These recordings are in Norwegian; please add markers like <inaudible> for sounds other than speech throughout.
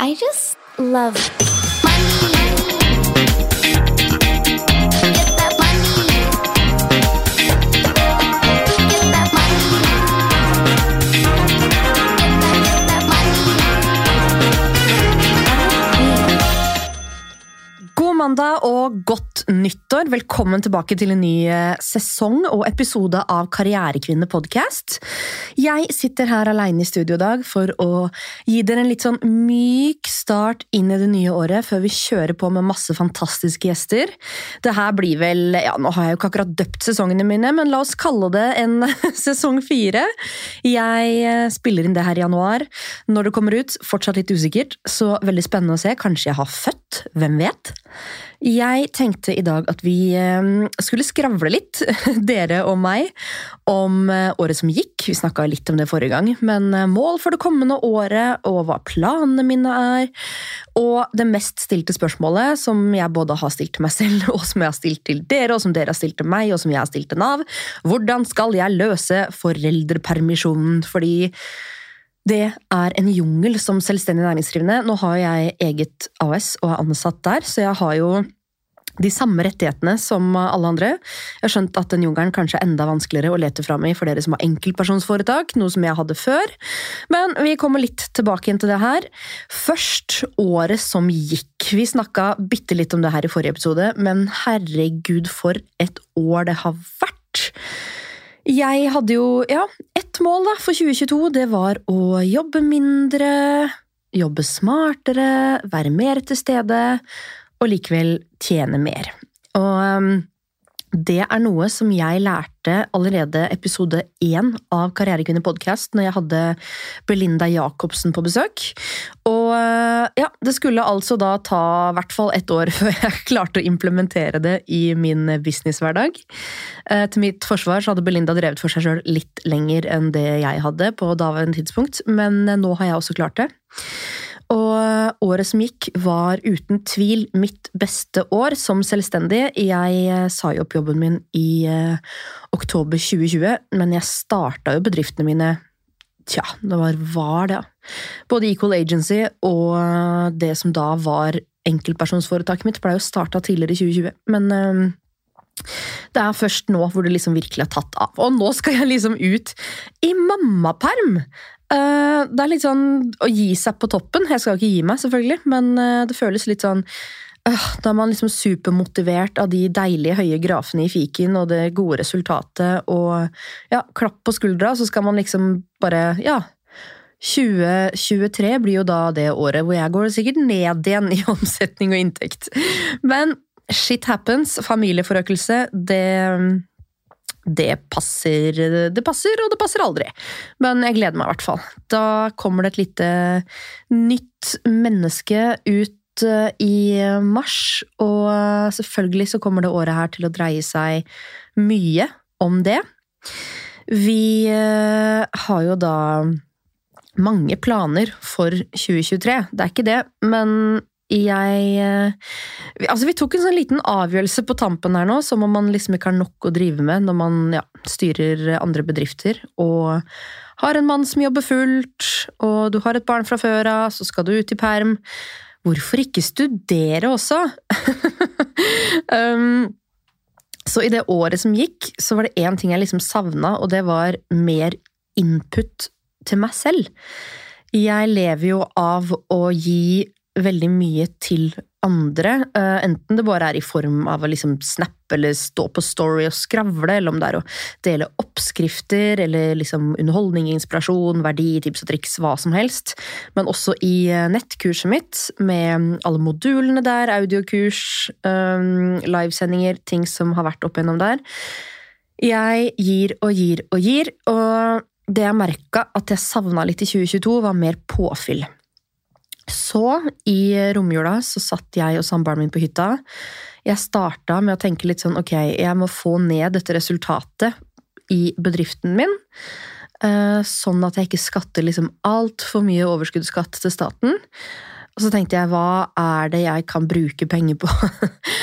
I just love money. Mandag og godt nyttår. Velkommen tilbake til en ny eh, sesong og episode av Karrierekvinne podcast. Jeg sitter her alene i studio i dag for å gi dere en litt sånn myk start inn i det nye året, før vi kjører på med masse fantastiske gjester. Det her blir vel ja, Nå har jeg jo ikke akkurat døpt sesongene mine, men la oss kalle det en <laughs> sesong fire. Jeg eh, spiller inn det her i januar. Når det kommer ut, fortsatt litt usikkert, så veldig spennende å se. Kanskje jeg har født? Hvem vet? Jeg tenkte i dag at vi eh, skulle skravle litt, <laughs> dere og meg, om eh, året som gikk. Vi snakka litt om det forrige gang, men eh, mål for det kommende året, og hva planene mine er. Og det mest stilte spørsmålet, som jeg både har stilt til meg selv, <laughs> og som jeg har stilt til dere, og som dere har stilt til meg, og som jeg har stilt til Nav. Hvordan skal jeg løse foreldrepermisjonen? Fordi det er en jungel som selvstendig næringsdrivende. Nå har jeg eget AS og er ansatt der, så jeg har jo de samme rettighetene som alle andre. Jeg har skjønt at den jungelen kanskje er enda vanskeligere å lete fram i for dere som har enkeltpersonsforetak, noe som jeg hadde før. Men vi kommer litt tilbake inn til det her. Først året som gikk. Vi snakka bitte litt om det her i forrige episode, men herregud for et år det har vært. Jeg hadde jo ja, ett mål da, for 2022. Det var å jobbe mindre, jobbe smartere, være mer til stede og likevel tjene mer. Og um, det er noe som jeg lærte allerede episode én av Karrierekvinner podkast, når jeg hadde Belinda Jacobsen på besøk. Og uh, ja, det skulle altså da ta i hvert fall ett år <laughs> før jeg klarte å implementere det i min businesshverdag. Uh, til mitt forsvar så hadde Belinda drevet for seg sjøl litt lenger enn det jeg hadde på daværende tidspunkt, men uh, nå har jeg også klart det. Og året som gikk, var uten tvil mitt beste år som selvstendig. Jeg eh, sa jo opp jobben min i eh, oktober 2020, men jeg starta jo bedriftene mine Tja, det var, var det, ja. Både Equal Agency og det som da var enkeltpersonsforetaket mitt, ble jo starta tidligere i 2020. Men eh, det er først nå hvor det liksom virkelig har tatt av. Og nå skal jeg liksom ut i mammaperm! Eh, det er litt sånn å gi seg på toppen. Jeg skal ikke gi meg, selvfølgelig, men uh, det føles litt sånn uh, Da er man liksom supermotivert av de deilige høye grafene i fiken og det gode resultatet, og ja, klapp på skuldra, så skal man liksom bare Ja. 2023 blir jo da det året hvor jeg går sikkert ned igjen i <laughs> omsetning og inntekt. Men shit happens. Familieforøkelse, det det passer, det passer, og det passer aldri. Men jeg gleder meg i hvert fall. Da kommer det et lite nytt menneske ut eh, i mars, og selvfølgelig så kommer det året her til å dreie seg mye om det. Vi eh, har jo da mange planer for 2023. Det er ikke det, men jeg eh, Altså, vi tok en sånn liten avgjørelse på tampen her nå, som om man liksom ikke har nok å drive med når man ja, styrer andre bedrifter, og har en mann som jobber fullt, og du har et barn fra før av, så skal du ut i perm. Hvorfor ikke studere også? <laughs> um, så i det året som gikk, så var det én ting jeg liksom savna, og det var mer input til meg selv. Jeg lever jo av å gi veldig mye til andre, uh, enten det bare er i form av å liksom snappe eller stå på story og skravle, eller om det er å dele oppskrifter eller liksom underholdning, inspirasjon, verdi, tips og triks, hva som helst. Men også i uh, nettkurset mitt, med alle modulene der, audiokurs, um, livesendinger, ting som har vært opp gjennom der. Jeg gir og gir og gir, og det jeg merka at jeg savna litt i 2022, var mer påfyll. Så, i romjula, så satt jeg og samboeren min på hytta. Jeg starta med å tenke litt sånn ok, jeg må få ned dette resultatet i bedriften min. eh, Sånn at jeg ikke skatter liksom altfor mye overskuddsskatt til staten. Og så tenkte jeg, hva er det jeg kan bruke penger på?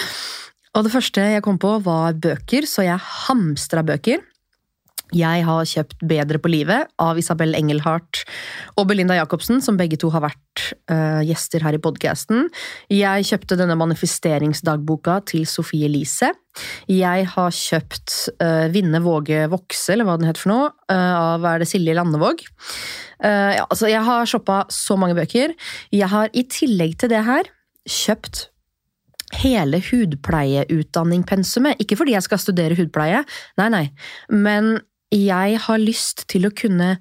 <laughs> og det første jeg kom på, var bøker, så jeg hamstra bøker. Jeg har kjøpt Bedre på livet av Isabel Engelhardt og Belinda Jacobsen, som begge to har vært eh, gjester her i podkasten. Jeg kjøpte denne manifesteringsdagboka til Sofie Elise. Jeg har kjøpt uh, Vinne, våge, vokse, eller hva den heter for noe, uh, av er det Silje Landevåg. Ja, altså, jeg har shoppa så mange bøker. Jeg har i tillegg til det her kjøpt hele hudpleieutdanningpensumet. Ikke fordi jeg skal studere hudpleie, nei, nei, men jeg har lyst til å kunne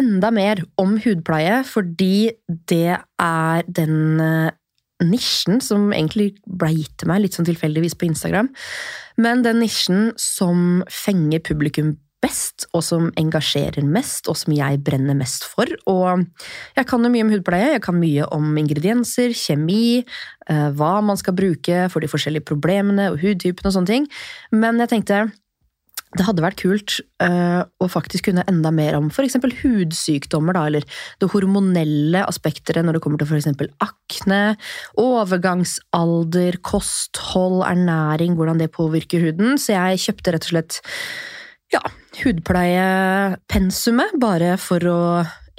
enda mer om hudpleie, fordi det er den eh, nisjen som egentlig ble gitt til meg litt sånn tilfeldigvis på Instagram, men den nisjen som fenger publikum best, og som engasjerer mest, og som jeg brenner mest for. Og jeg kan jo mye om hudpleie, jeg kan mye om ingredienser, kjemi, eh, hva man skal bruke for de forskjellige problemene og hudtypene og sånne ting, men jeg tenkte det hadde vært kult uh, å faktisk kunne enda mer om f.eks. hudsykdommer, da, eller det hormonelle aspekteret når det kommer til f.eks. akne, overgangsalder, kosthold, ernæring, hvordan det påvirker huden. Så jeg kjøpte rett og slett ja, hudpleiepensumet, bare for å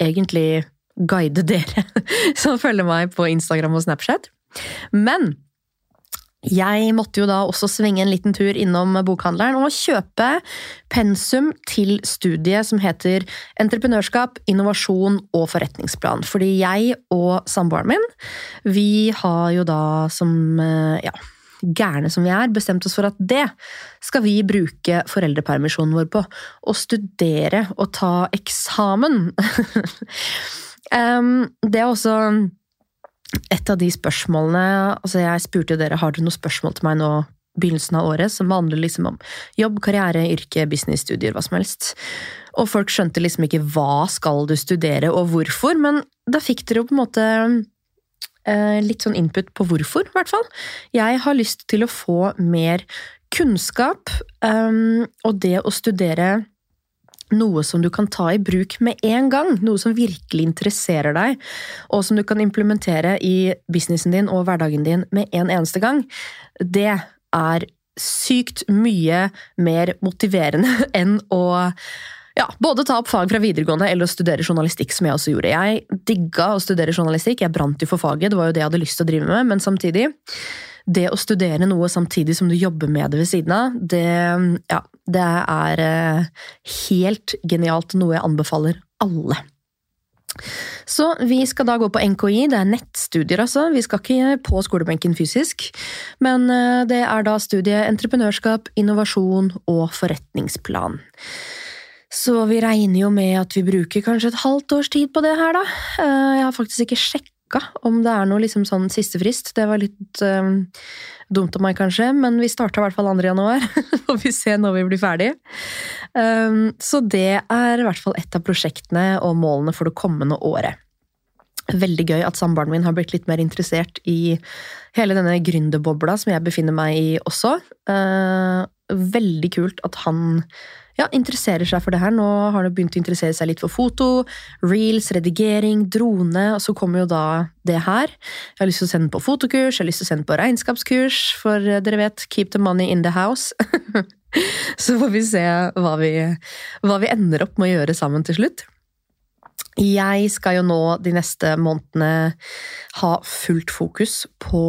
egentlig guide dere <laughs> som følger meg på Instagram og Snapchat. Men jeg måtte jo da også svinge en liten tur innom bokhandleren og kjøpe pensum til studiet som heter Entreprenørskap, innovasjon og forretningsplan. Fordi jeg og samboeren min, vi har jo da som ja, gærne som vi er, bestemt oss for at det skal vi bruke foreldrepermisjonen vår på. Å studere og ta eksamen. <laughs> det er også et av de spørsmålene altså Jeg spurte dere har dere noen spørsmål til meg nå begynnelsen av året som handler liksom om jobb, karriere, yrke, business, studier, hva som helst. Og folk skjønte liksom ikke hva skal du studere og hvorfor, men da fikk dere jo på en måte eh, litt sånn input på hvorfor, i hvert fall. Jeg har lyst til å få mer kunnskap, um, og det å studere noe som du kan ta i bruk med en gang, noe som virkelig interesserer deg, og som du kan implementere i businessen din og hverdagen din med en eneste gang, det er sykt mye mer motiverende <laughs> enn å ja, både ta opp fag fra videregående eller å studere journalistikk, som jeg også gjorde. Jeg digga å studere journalistikk, jeg brant jo for faget, det var jo det jeg hadde lyst til å drive med, men samtidig det å studere noe samtidig som du jobber med det ved siden av, det, ja, det er eh, helt genialt, noe jeg anbefaler alle. Så vi skal da gå på NKI, det er nettstudier altså, vi skal ikke på skolebenken fysisk. Men eh, det er da studiet entreprenørskap, innovasjon og forretningsplan. Så vi regner jo med at vi bruker kanskje et halvt års tid på det her, da. Eh, jeg har faktisk ikke sjekka om det er noe liksom sånn siste frist. Det var litt um, dumt av meg, kanskje, men vi starta i hvert fall 2. januar. <laughs> Får vi se når vi blir ferdig. Um, så det er i hvert fall et av prosjektene og målene for det kommende året. Veldig gøy at samboeren min har blitt litt mer interessert i hele denne gründerbobla som jeg befinner meg i også. Uh, veldig kult at han ja, interesserer seg for det her. Nå har han begynt å interessere seg litt for foto, reels, redigering, drone, og så kommer jo da det her. Jeg har lyst til å sende på fotokurs, jeg har lyst til å sende på regnskapskurs, for eh, dere vet, keep the money in the house. <laughs> så får vi se hva vi, hva vi ender opp med å gjøre sammen til slutt. Jeg skal jo nå de neste månedene ha fullt fokus på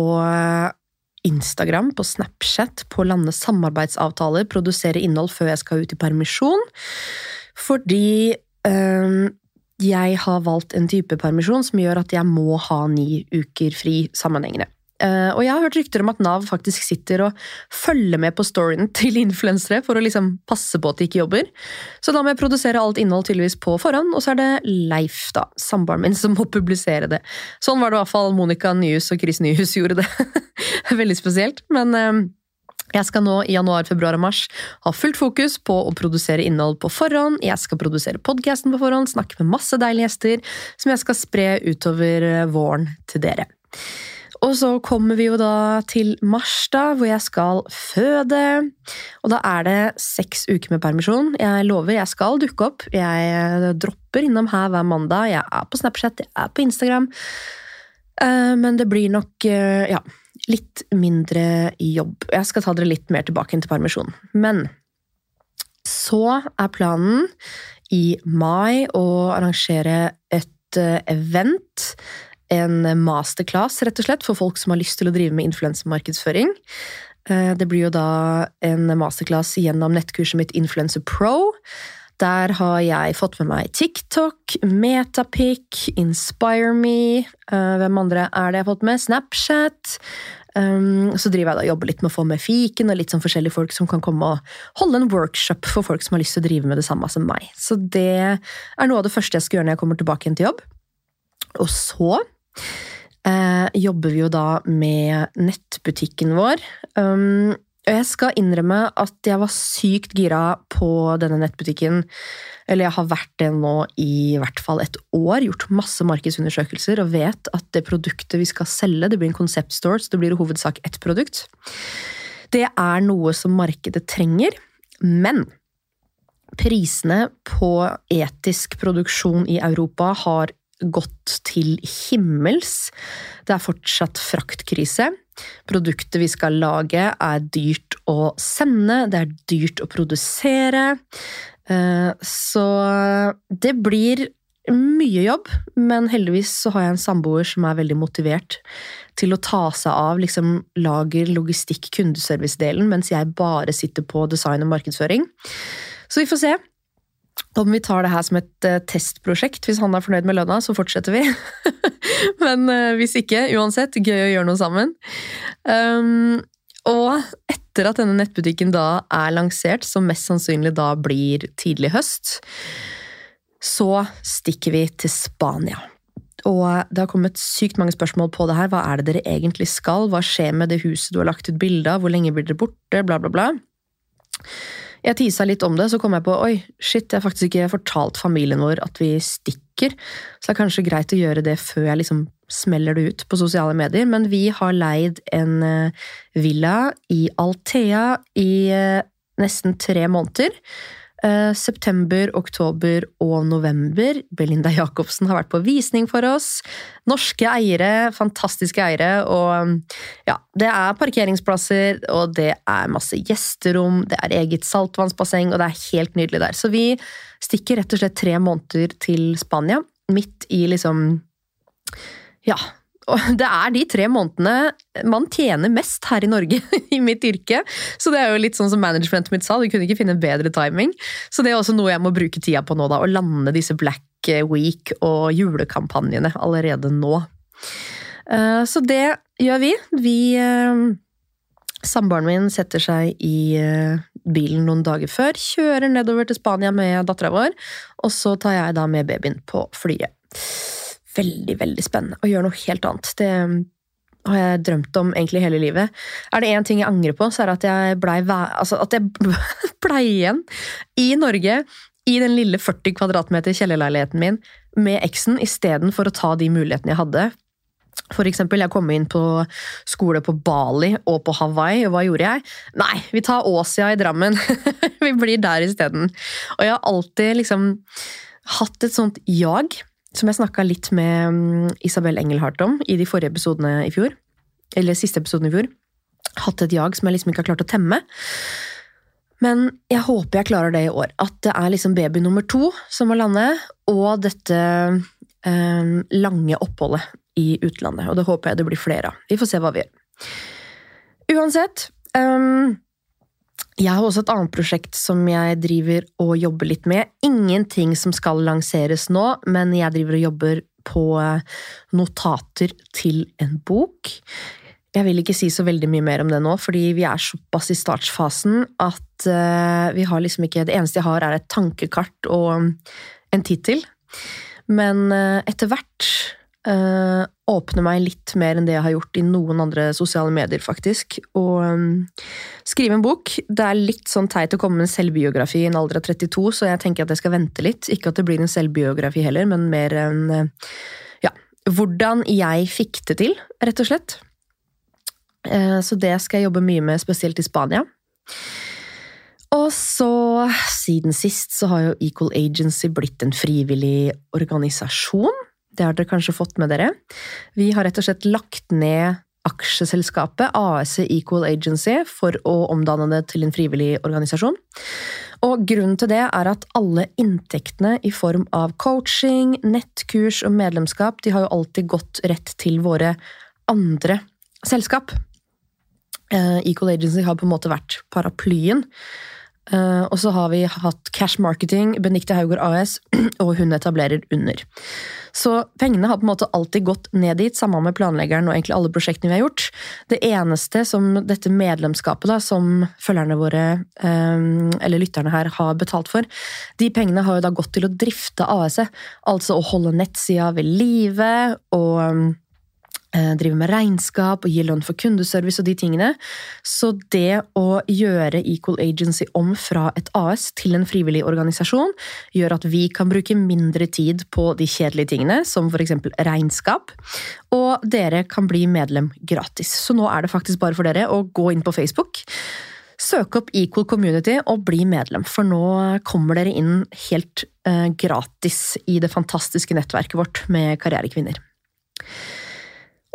Instagram, på Snapchat, på å lande samarbeidsavtaler, produsere innhold før jeg skal ut i permisjon. Fordi øh, jeg har valgt en type permisjon som gjør at jeg må ha ni uker fri sammenhengende. Uh, og jeg har hørt rykter om at Nav faktisk sitter og følger med på storyen <laughs> til influensere for å liksom passe på at de ikke jobber. Så da må jeg produsere alt innhold tydeligvis på forhånd, og så er det Leif, da, samboeren min, <laughs> som må publisere det. Sånn var det i hvert fall Monica Nyhus og Chris Nyhus <laughs> gjorde det. Veldig spesielt. Men uh, jeg skal nå i januar, februar og mars ha fullt fokus på å produsere innhold på forhånd. Jeg skal produsere podkasten på forhånd, snakke med masse deilige gjester som jeg skal spre utover eh, våren til dere. Og så kommer vi jo da til mars, da, hvor jeg skal føde. Og da er det seks uker med permisjon. Jeg lover, jeg skal dukke opp. Jeg dropper innom her hver mandag. Jeg er på Snapchat, jeg er på Instagram. Eh, men det blir nok, eh, ja, litt mindre jobb. Jeg skal ta dere litt mer tilbake til permisjon. Men så er planen i mai å arrangere et eh, event en masterclass, rett og slett, for folk som har lyst til å drive med influensemarkedsføring. Eh, Det blir jo da en masterclass gjennom nettkurset mitt Influencer Pro. Der har jeg fått med meg TikTok, Metapic, InspireMe eh, Hvem andre er det jeg har fått med? Snapchat. Um, så driver jeg da og jobber litt med å få med fiken og litt sånn forskjellige folk som kan komme og holde en workshop for folk som har lyst til å drive med det samme som meg. Så det er noe av det første jeg skal gjøre når jeg kommer tilbake igjen til jobb. Og så eh, jobber vi jo da med nettbutikken vår. Um, og jeg skal innrømme at jeg var sykt gira på denne nettbutikken. Eller jeg har vært det nå i hvert fall et år, gjort masse markedsundersøkelser og vet at det produktet vi skal selge, det blir en concept store, så det blir i hovedsak ett produkt. Det er noe som markedet trenger, men prisene på etisk produksjon i Europa har gått til himmels. Det er fortsatt fraktkrise. Produktet vi skal lage er dyrt å sende, det er dyrt å produsere. Eh, Så det blir mye jobb, men heldigvis så har jeg en samboer som er veldig motivert til å ta seg av liksom, lager, logistikk, kundeservice-delen, mens jeg bare sitter på design og markedsføring. Så vi får se om vi tar det her som et eh, testprosjekt. Hvis han er fornøyd med lønna, så fortsetter vi. <laughs> Men eh, hvis ikke, uansett, gøy å gjøre noe sammen. Um, og etter at denne nettbutikken da er lansert, som mest sannsynlig da blir tidlig høst, så stikker vi til Spania. Og det har kommet sykt mange spørsmål på det her. Hva er det dere egentlig skal? Hva skjer med det huset du har lagt ut bilde av? Hvor lenge blir dere borte? Bla, bla, bla. Jeg tisa litt om det, så kom jeg på oi, shit, jeg har faktisk ikke fortalt familien vår at vi stikker. Så det er kanskje greit å gjøre det før jeg liksom smeller det ut på sosiale medier. Men vi har leid en eh, villa i Althea i eh, nesten tre måneder. Eh, September, oktober og november. Belinda Jacobsen har vært på visning for oss. Norske eiere, fantastiske eiere. Og ja, det er parkeringsplasser, og det er masse gjesterom, det er eget saltvannsbasseng, og det er helt nydelig der. Så vi stikker rett og slett tre måneder til Spania, midt i liksom Ja. <laughs> Det er de tre månedene man tjener mest her i Norge <laughs> i mitt yrke. Så det er jo litt sånn som managementet mitt sa, du kunne ikke finne bedre timing. Så det er også noe jeg må bruke tida på nå, da, å lande disse Black Week og julekampanjene allerede nå. Eh, Så det gjør vi. Vi eh, Samboeren min setter seg i eh, bilen noen dager før, kjører nedover til Spania med dattera vår, og så tar jeg da med babyen på flyet. Veldig, veldig spennende å gjøre noe helt annet. Det har jeg drømt om egentlig hele livet. Er det én ting jeg angrer på, så er det at jeg blei altså at <laughs> igjen i Norge i den lille 40 kvadratmeter kjellerleiligheten min med eksen istedenfor å ta de mulighetene jeg hadde. For eksempel, jeg kom inn på skole på Bali og på Hawaii, og hva gjorde jeg? Nei, vi tar Åsia i Drammen. <laughs> vi blir der isteden. Og jeg har alltid liksom hatt et sånt jag, som jeg snakka litt med mm, Isabel Engelhardt om i de forrige episodene i fjor. Eller siste episoden i fjor. Hatt et jag som jeg liksom ikke har klart å temme. Men jeg håper jeg klarer det i år. At det er liksom baby nummer to som må lande, og dette eh, lange oppholdet i utlandet. Og det håper jeg det blir flere av. Vi får se hva vi gjør. Uansett ehm, Jeg har også et annet prosjekt som jeg driver og jobber litt med. Ingenting som skal lanseres nå, men jeg driver og jobber på eh, notater til en bok. Jeg vil ikke si så veldig mye mer om det nå, fordi vi er såpass i startfasen at eh, vi har liksom ikke Det eneste jeg har, er et tankekart og en tittel. Men eh, etter hvert eh, åpne meg litt mer enn det jeg har gjort i noen andre sosiale medier, faktisk. Og um, skrive en bok. Det er litt sånn teit å komme med en selvbiografi i en alder av 32, så jeg tenker at jeg skal vente litt. Ikke at det blir en selvbiografi heller, men mer en uh, ja, hvordan jeg fikk det til, rett og slett. Uh, Så det skal jeg jobbe mye med, spesielt i Spania. Og så, siden sist, så har jo Equal Agency blitt en frivillig organisasjon. Det har dere kanskje fått med dere. Vi har rett og slett lagt ned aksjeselskapet AS Equal Agency for å omdanne det til en frivillig organisasjon. Og grunnen til det er at alle inntektene i form av coaching, nettkurs og medlemskap, de har jo alltid gått rett til våre andre selskap. Eh, Equal Agency har på en måte vært paraplyen. Eh, og så har vi hatt Cash Marketing, Benikte Haugård AS, <clears throat> og hun etablerer under. Så pengene har på en måte alltid gått ned dit, sammen med planleggeren og egentlig alle prosjektene vi har gjort. Det eneste som dette medlemskapet, da, som følgerne våre, um, eller lytterne her, har betalt for, de pengene har jo da gått til å drifte AS-et. Altså å holde nettsida ved live og eh, drive med regnskap og gir lønn for kundeservice og de tingene. Så det å gjøre Equal Agency om fra et AS til en frivillig organisasjon, gjør at vi kan bruke mindre tid på de kjedelige tingene, som f.eks. regnskap, og dere kan bli medlem gratis. Så nå er det faktisk bare for dere å gå inn på Facebook. Søk opp Equal Community og bli medlem, for nå kommer dere inn helt eh, gratis i det fantastiske nettverket vårt med karrierekvinner.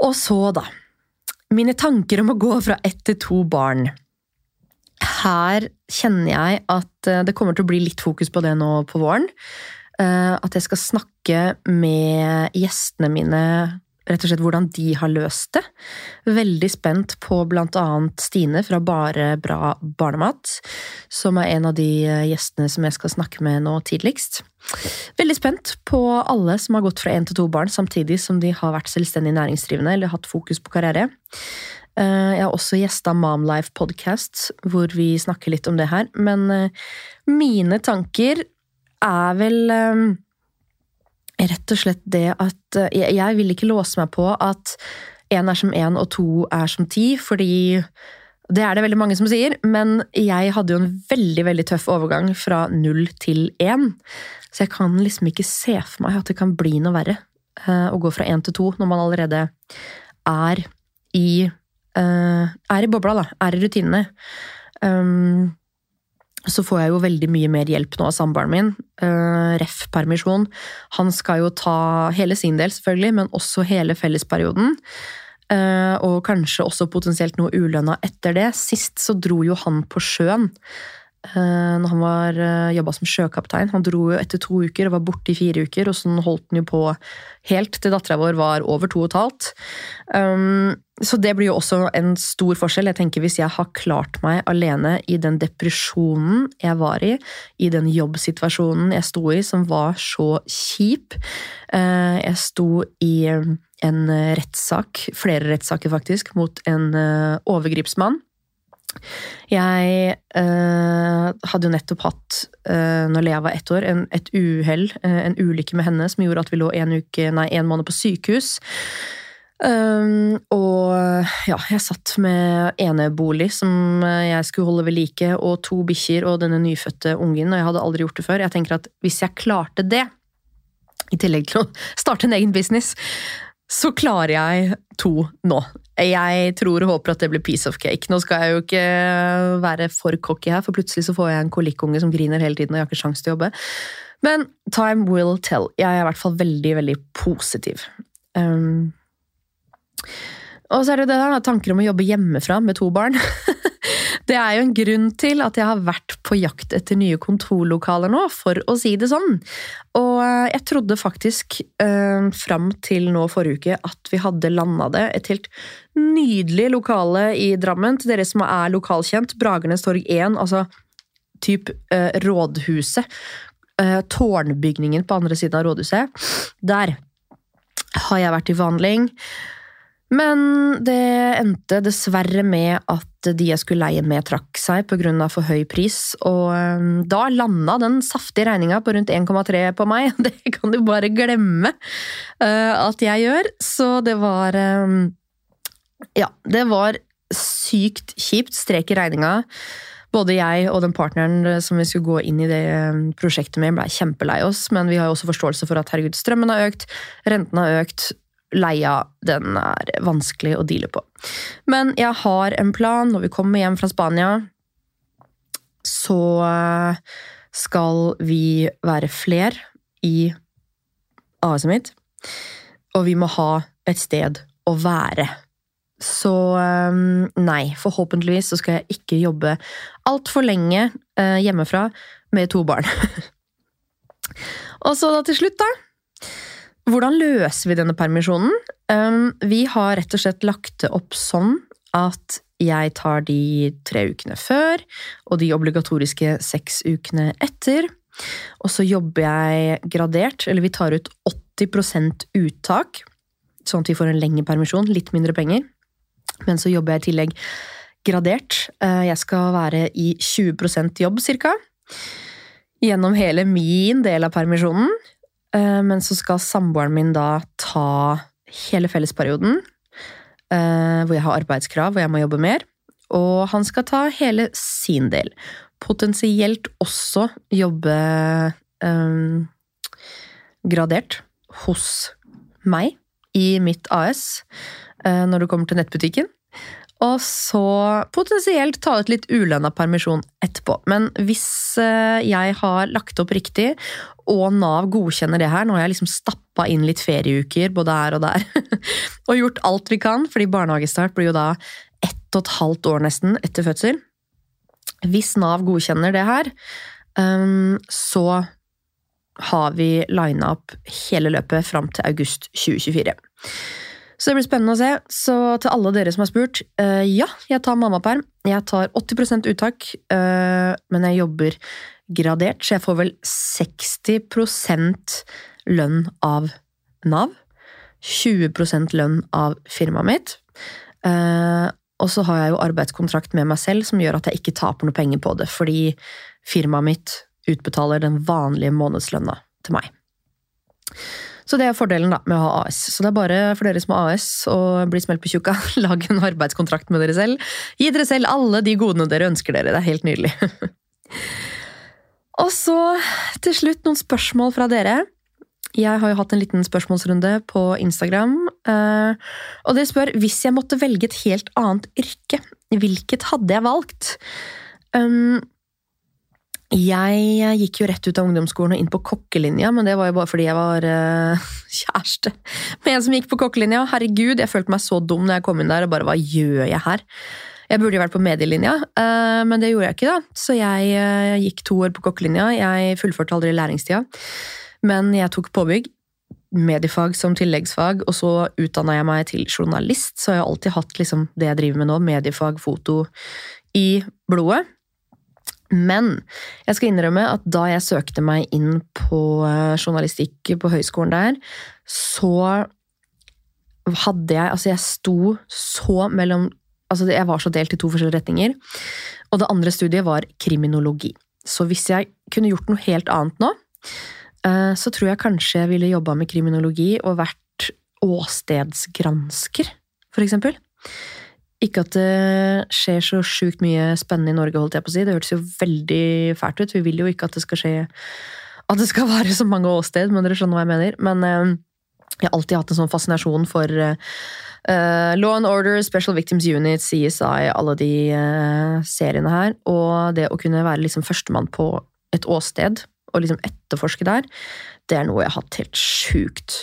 Og så, da. Mine tanker om å gå fra ett til to barn. Her kjenner jeg at eh, det kommer til å bli litt fokus på det nå på våren. Eh, At jeg skal snakke med gjestene mine rett og slett hvordan de har løst det. Veldig spent på blant annet Stine fra Bare bra barnemat, som er en av de eh, gjestene som jeg skal snakke med nå tidligst. Veldig spent på alle som har gått fra én til to barn samtidig som de har vært selvstendig næringsdrivende eller hatt fokus på karriere. Eh, Jeg har også gjesta Momlife Podcast, hvor vi snakker litt om det her. Men eh, mine tanker er vel eh, rett og slett det at jeg vil ikke låse meg på at én er som én og to er som ti, fordi det er det veldig mange som sier, men jeg hadde jo en veldig veldig tøff overgang fra null til én. Så jeg kan liksom ikke se for meg at det kan bli noe verre eh, å gå fra én til to når man allerede er i eh, er i bobla, da. Er i rutinene. Um, så får jeg jo veldig mye mer hjelp nå av samboeren min. Uh, Ref. permisjon. Han skal jo ta hele sin del, selvfølgelig, men også hele fellesperioden. Uh, og kanskje også potensielt noe ulønna etter det. Sist så dro jo han på sjøen. Uh, når han var uh, jobba som sjøkaptein. Han dro jo etter to uker og var borte i fire uker. Og sånn holdt han jo på helt til dattera vår var over to og et halvt. Um, så det blir jo også en stor forskjell. Jeg tenker Hvis jeg har klart meg alene i den depresjonen jeg var i, i den jobbsituasjonen jeg sto i, som var så kjip eh, Jeg sto i en rettssak, flere rettssaker faktisk, mot en eh, overgripsmann. Jeg eh, hadde jo nettopp hatt, eh, når Lea var ett år, en, et uhell, eh, en ulykke med henne som gjorde at vi lå en, uke, nei, en måned på sykehus. Um, og ja, jeg satt med enebolig som jeg skulle holde ved like, og to bikkjer og denne nyfødte ungen, og jeg hadde aldri gjort det før. Jeg tenker at hvis jeg klarte det, i tillegg til å starte en egen business, så klarer jeg to nå. Jeg tror og håper at det blir piece of cake. Nå skal jeg jo ikke være for cocky her, for plutselig så får jeg en kolikkunge som griner hele tiden og jeg har ikke sjanse til å jobbe. Men time will tell. Jeg er i hvert fall veldig, veldig positiv. Um, og så er det det da, tanker om å jobbe hjemmefra med to barn. <laughs> Det er jo en grunn til at jeg har vært på jakt etter nye kontorlokaler nå, for å si det sånn. Og jeg trodde faktisk eh, fram til nå forrige uke at vi hadde landa det. Et helt nydelig lokale i Drammen. Til dere som er lokalkjent, Bragernes torg 1, altså typ eh, rådhuset. Eh, tårnbygningen på andre siden av rådhuset. Der har jeg vært i forhandling. Men det endte dessverre med at de jeg skulle leie med, trakk seg pga. for høy pris. Og da landa den saftige regninga på rundt 1,3 på meg. <laughs> Det kan du bare glemme øh, at jeg gjør. Så det var Ja, det var sykt kjipt. Strek i regninga. Både jeg og den partneren som vi skulle gå inn i det prosjektet med, blei kjempelei oss, men vi har jo også forståelse for at herregud, strømmen har økt, renten har økt, leia, den er vanskelig å deale på. Men jeg har en plan. Når vi kommer hjem fra Spania, så eh, skal vi være fler i AS-et mitt. Og vi må ha et sted å være Så eh, nei, forhåpentligvis så skal jeg ikke jobbe altfor lenge eh, hjemmefra med to barn. <laughs> Og så da til slutt, da. Hvordan løser vi denne permisjonen? Um, vi har rett og slett lagt det opp sånn at jeg tar de tre ukene før, og de obligatoriske seks ukene etter. Og så jobber jeg gradert, eller vi tar ut 80% uttak, sånn at vi får en lengre permisjon, litt mindre penger. Men så jobber jeg i tillegg gradert. Eh, Jeg skal være i 20% jobb, cirka. Gjennom hele min del av permisjonen. Eh, Men så skal samboeren min da ta hele fellesperioden. eh, Hvor jeg har arbeidskrav og jeg må jobbe mer. Og han skal ta hele sin del. Potensielt også jobbe um, gradert hos meg i mitt AS når det kommer til nettbutikken. Og så potensielt ta ut litt ulønna permisjon etterpå. Men hvis eh, jeg har lagt opp riktig, og Nav godkjenner det her Nå har jeg liksom stappa inn litt ferieuker både her og der, <laughs> og gjort alt vi kan, fordi barnehagestart blir jo da ett og et halvt år nesten etter fødsel. Hvis Nav godkjenner det her, um, så har vi lina opp hele løpet fram til august 2024. Så det blir spennende å se. Så til alle dere som har spurt, uh, ja, jeg tar mammaperm. Jeg tar 80 uttak, uh, men jeg jobber gradert, så jeg får vel 60% lønn av Nav. 20% lønn av firmaet mitt. Uh, og så har jeg jo arbeidskontrakt med meg selv som gjør at jeg ikke taper noe penger på det, fordi firmaet mitt utbetaler den vanlige månedslønna til meg. Så det er fordelen da, med å ha AS. Så det er bare for dere som har AS og blir smelt på tjukka, <laughs> lag en arbeidskontrakt med dere selv. Gi dere selv alle de godene dere ønsker dere. Det er helt nydelig. <laughs> og så til slutt noen spørsmål fra dere. Jeg har jo hatt en liten spørsmålsrunde på Instagram. eh, Og dere spør hvis jeg måtte velge et helt annet yrke, hvilket hadde jeg valgt? Jeg gikk jo rett ut av ungdomsskolen og inn på kokkelinja, men det var jo bare fordi jeg var uh, <laughs> kjæreste med en som gikk på kokkelinja. Herregud, jeg følte meg så dum når jeg kom inn der og bare hva gjør jeg her? Jeg burde jo vært på medielinja, eh, men det gjorde jeg ikke, da. Så jeg eh, gikk to år på kokkelinja. Jeg fullførte aldri læringstida, men jeg tok påbygg. Mediefag som tilleggsfag, og så utdanna jeg meg til journalist. Så jeg har alltid hatt liksom, det jeg driver med nå, mediefag, foto, i blodet. Men jeg skal innrømme at da jeg søkte meg inn på eh, journalistikk på høyskolen der, så hadde jeg Altså, jeg sto så mellom Altså, jeg var så delt i to forskjellige retninger. Og det andre studiet var kriminologi. Så hvis jeg kunne gjort noe helt annet nå, eh, så tror jeg kanskje jeg ville jobba med kriminologi og vært åstedsgransker, for eksempel. Ikke at det skjer så sjukt mye spennende i Norge, holdt jeg på å si. Det hørtes jo veldig fælt ut. Vi vil jo ikke at det skal skje At det skal <laughs> være så mange åsted, men dere skjønner hva jeg mener. Men eh, jeg har alltid hatt en sånn fascinasjon for eh, Law and Order, Special Victims Unit, CSI, alle de uh, seriene her. Og det å kunne være liksom førstemann på et åsted og liksom etterforske der, det er noe jeg har hatt helt sjukt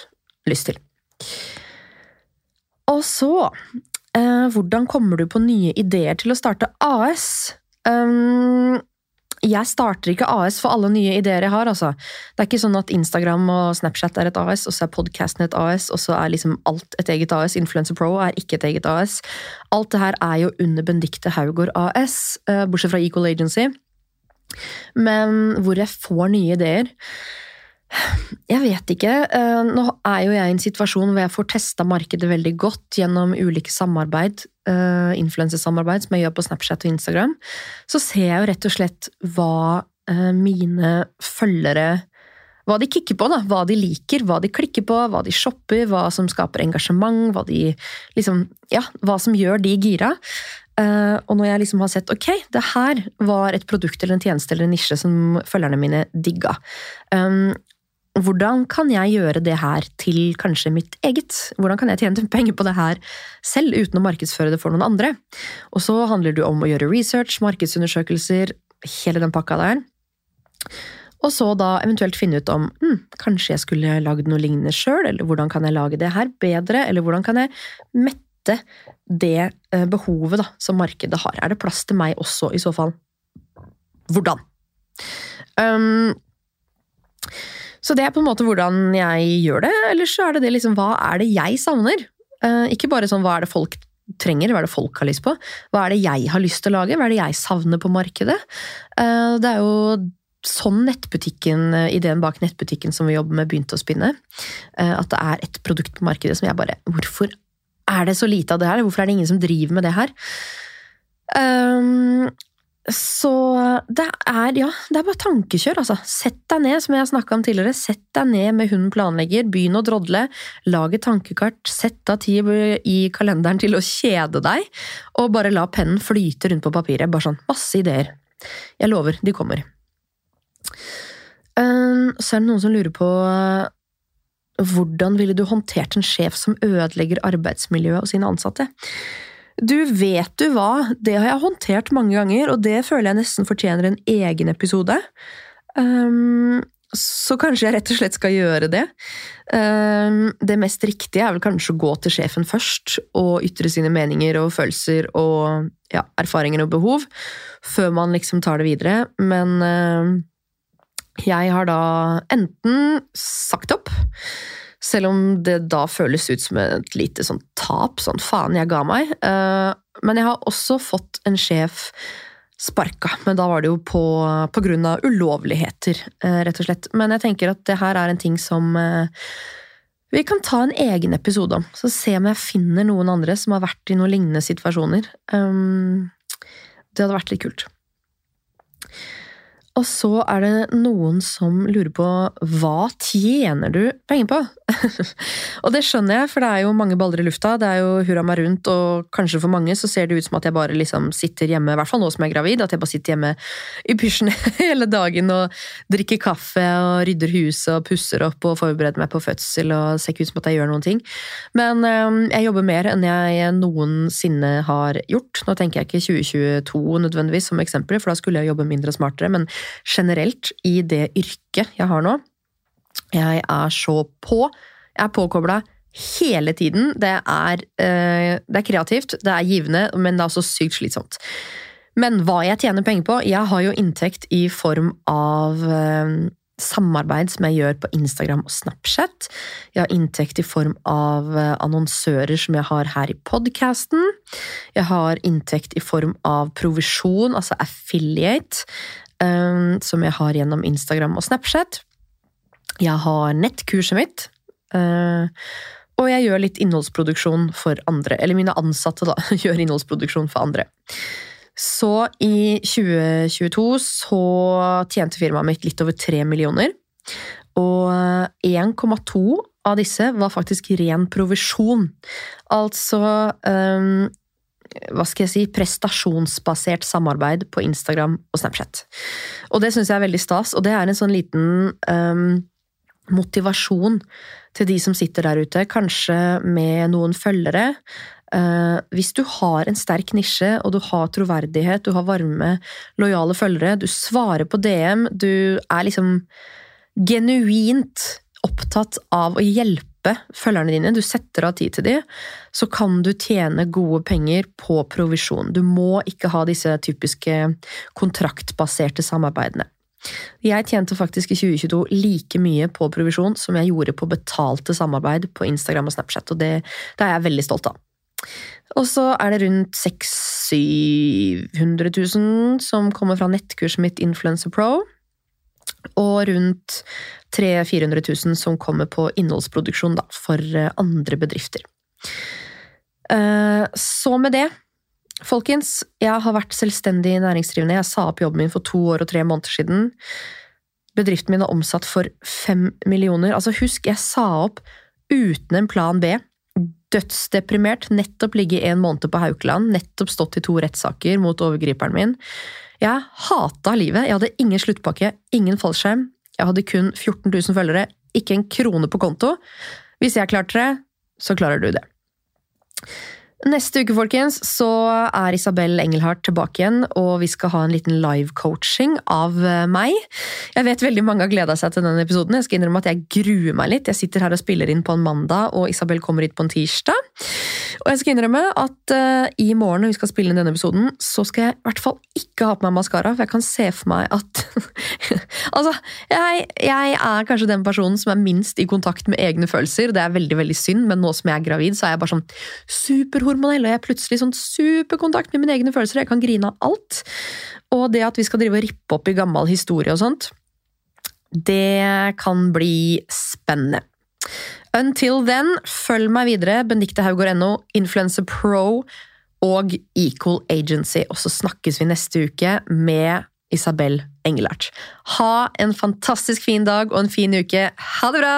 lyst til. Og så hvordan kommer du på nye ideer til å starte AS? Um, jeg starter ikke AS for alle nye ideer jeg har, altså. Det er ikke sånn at Instagram og Snapchat er et AS, og så er podkasten et AS, og så er liksom alt et eget AS. Influencer Pro er ikke et eget AS. Alt det her er jo under Benedicte Haugård AS, eh, bortsett fra Equal Agency. Men hvor jeg får nye ideer jeg vet ikke. Eh, Nå er jo jeg i en situasjon hvor jeg får testa markedet veldig godt gjennom ulike samarbeid, eh, influensesamarbeid som jeg gjør på Snapchat og Instagram. Så ser jeg jo rett og slett hva eh, mine følgere hva de kikker på, da. Hva de liker, hva de klikker på, hva de shopper, hva som skaper engasjement, hva de liksom Ja, hva som gjør de gira. Og når jeg liksom har sett ok, det her var et produkt eller en tjeneste eller en nisje som følgerne mine digga. Um, hvordan kan jeg gjøre det her til kanskje mitt eget? Hvordan kan jeg tjene penger på det her selv, uten å markedsføre det for noen andre? Og så handler det om å gjøre research, markedsundersøkelser, hele den pakka der. Og så da eventuelt finne ut om hm, kanskje jeg skulle lagd noe lignende sjøl, eller hvordan kan jeg lage det her bedre, eller hvordan kan jeg mette det eh, behovet da, som markedet har. Er det plass til meg også, i så fall? Hvordan? Um, så det er på en måte hvordan jeg gjør det, eller så er det det liksom hva er det jeg savner? Eh, ikke bare sånn hva er det folk trenger, hva er det folk har lyst på? Hva er det jeg har lyst til å lage? Hva er det jeg savner på markedet? Eh, det er jo sånn nettbutikken, eh, ideen bak nettbutikken som vi jobber med, begynte å spinne. At det er et produkt på markedet som jeg bare Hvorfor er det så lite av det her? Hvorfor er det ingen som driver med det her? Um, så det er, ja, det er bare tankekjør, altså. Sett deg ned, som jeg har snakka om tidligere. Sett deg ned med hunden planlegger, begynn å drodle, lag et tankekart, sett av tid i kalenderen til å kjede deg, og bare la pennen flyte rundt på papiret. Bare sånn, masse ideer. Jeg lover, de kommer. Um, så er det noen som lurer på hvordan ville du håndtert en sjef som ødelegger arbeidsmiljøet og sine ansatte? Du vet du hva, det har jeg håndtert mange ganger, og det føler jeg nesten fortjener en egen episode. Um, så kanskje jeg rett og slett skal gjøre det. Um, det mest riktige er vel kanskje å gå til sjefen først og ytre sine meninger og følelser og ja, erfaringer og behov, før man liksom tar det videre. Men um, jeg har da enten sagt opp, selv om det da føles ut som et lite sånn tap, sånn faen, jeg ga meg. Eh, Men jeg har også fått en sjef sparka, men da var det jo på, på grunn av ulovligheter, eh, rett og slett. Men jeg tenker at det her er en ting som eh, vi kan ta en egen episode om, så se om jeg finner noen andre som har vært i noen lignende situasjoner. Um, det hadde vært litt kult. Og så er det noen som lurer på hva tjener du penger på? <laughs> og det skjønner jeg, for det er jo mange baller i lufta. Det er jo hurra meg rundt, og kanskje for mange så ser det ut som at jeg bare liksom sitter hjemme, i hvert fall nå som jeg er gravid, at jeg bare sitter hjemme i pysjen <laughs> hele dagen og drikker kaffe og rydder huset og pusser opp og forbereder meg på fødsel og ser ikke ut som at jeg gjør noen ting. Men øhm, jeg jobber mer enn jeg noensinne har gjort. Nå tenker jeg ikke 2022 nødvendigvis som eksempel, for da skulle jeg jobbe mindre og smartere, men generelt i det yrket jeg har nå. Jeg er så på. Jeg er påkobla hele tiden. Det er, eh, det er kreativt, det er givende, men det er også sykt slitsomt. Men hva jeg tjener penger på? Jeg har jo inntekt i form av eh, samarbeid som jeg gjør på Instagram og Snapchat. Jeg har inntekt i form av eh, annonsører som jeg har her i podkasten. Jeg har inntekt i form av provisjon, altså affiliate, som jeg har gjennom Instagram og Snapchat. Jeg har nettkurset mitt. eh, og jeg gjør litt innholdsproduksjon for andre. Eller mine ansatte, da, <laughs> gjør innholdsproduksjon for andre. Så i 2022 så tjente firmaet mitt litt over 3 millioner. Og 1,2 av disse var faktisk ren provisjon. Altså um, hva skal jeg si, prestasjonsbasert samarbeid på Instagram og Snapchat. Og det syns jeg er veldig stas, og det er en sånn liten um, motivasjon til de som sitter der ute, kanskje med noen følgere. Uh, hvis du har en sterk nisje, og du har troverdighet, du har varme, lojale følgere, du svarer på DM, du er liksom genuint opptatt av å hjelpe følgerne dine, du setter av tid til dem, så kan du tjene gode penger på provisjon. Du må ikke ha disse typiske kontraktbaserte samarbeidene. Jeg tjente faktisk i 2022 like mye på provisjon som jeg gjorde på betalte samarbeid på Instagram og Snapchat, og det, det er jeg veldig stolt av. Og så er det rundt 600 000-700 000 som kommer fra nettkurset mitt Influencer Pro, og rundt 300 000-400 000 som kommer på innholdsproduksjon da, for eh, andre bedrifter. Eh, Så med det Folkens, jeg har vært selvstendig næringsdrivende. Jeg sa opp jobben min for to år og tre måneder siden. Bedriften min er omsatt for fem millioner. Altså, husk, jeg sa opp uten en plan B. Dødsdeprimert, nettopp ligget en måned på Haukeland, nettopp stått i to rettssaker mot overgriperen min. Jeg hata livet. Jeg hadde ingen sluttpakke, ingen fallskjerm. Jeg hadde kun 14 000 følgere, ikke en krone på konto. Hvis jeg klarte det, så klarer du det. Neste uke folkens, så er Isabel Engelhardt tilbake igjen, og vi skal ha en liten live-coaching av eh, meg. Jeg vet veldig mange har gleda seg til denne episoden. Jeg skal innrømme at jeg gruer meg litt. Jeg sitter her og spiller inn på en mandag, og Isabel kommer hit på en tirsdag. Og jeg skal innrømme at uh, i morgen når vi skal spille inn denne episoden, så skal jeg i hvert fall ikke ha på meg maskara, for jeg kan se for meg at <laughs> Altså, jeg, jeg, er kanskje den personen som er minst i kontakt med egne følelser. Det er veldig veldig synd, men nå som jeg er gravid, så er jeg bare sånn superhormonell, og jeg er plutselig sånn superkontakt med mine egne følelser. Jeg kan grine av alt. Og det at vi skal drive og rippe opp i gammel historie og sånt, det kan bli spennende. Until then, følg meg videre. Benedicte Haugård.no, Influencer Pro og Equal Agency. Og så snakkes vi neste uke med Isabel Engelhardt. Ha en fantastisk fin dag og en fin uke. Ha det bra!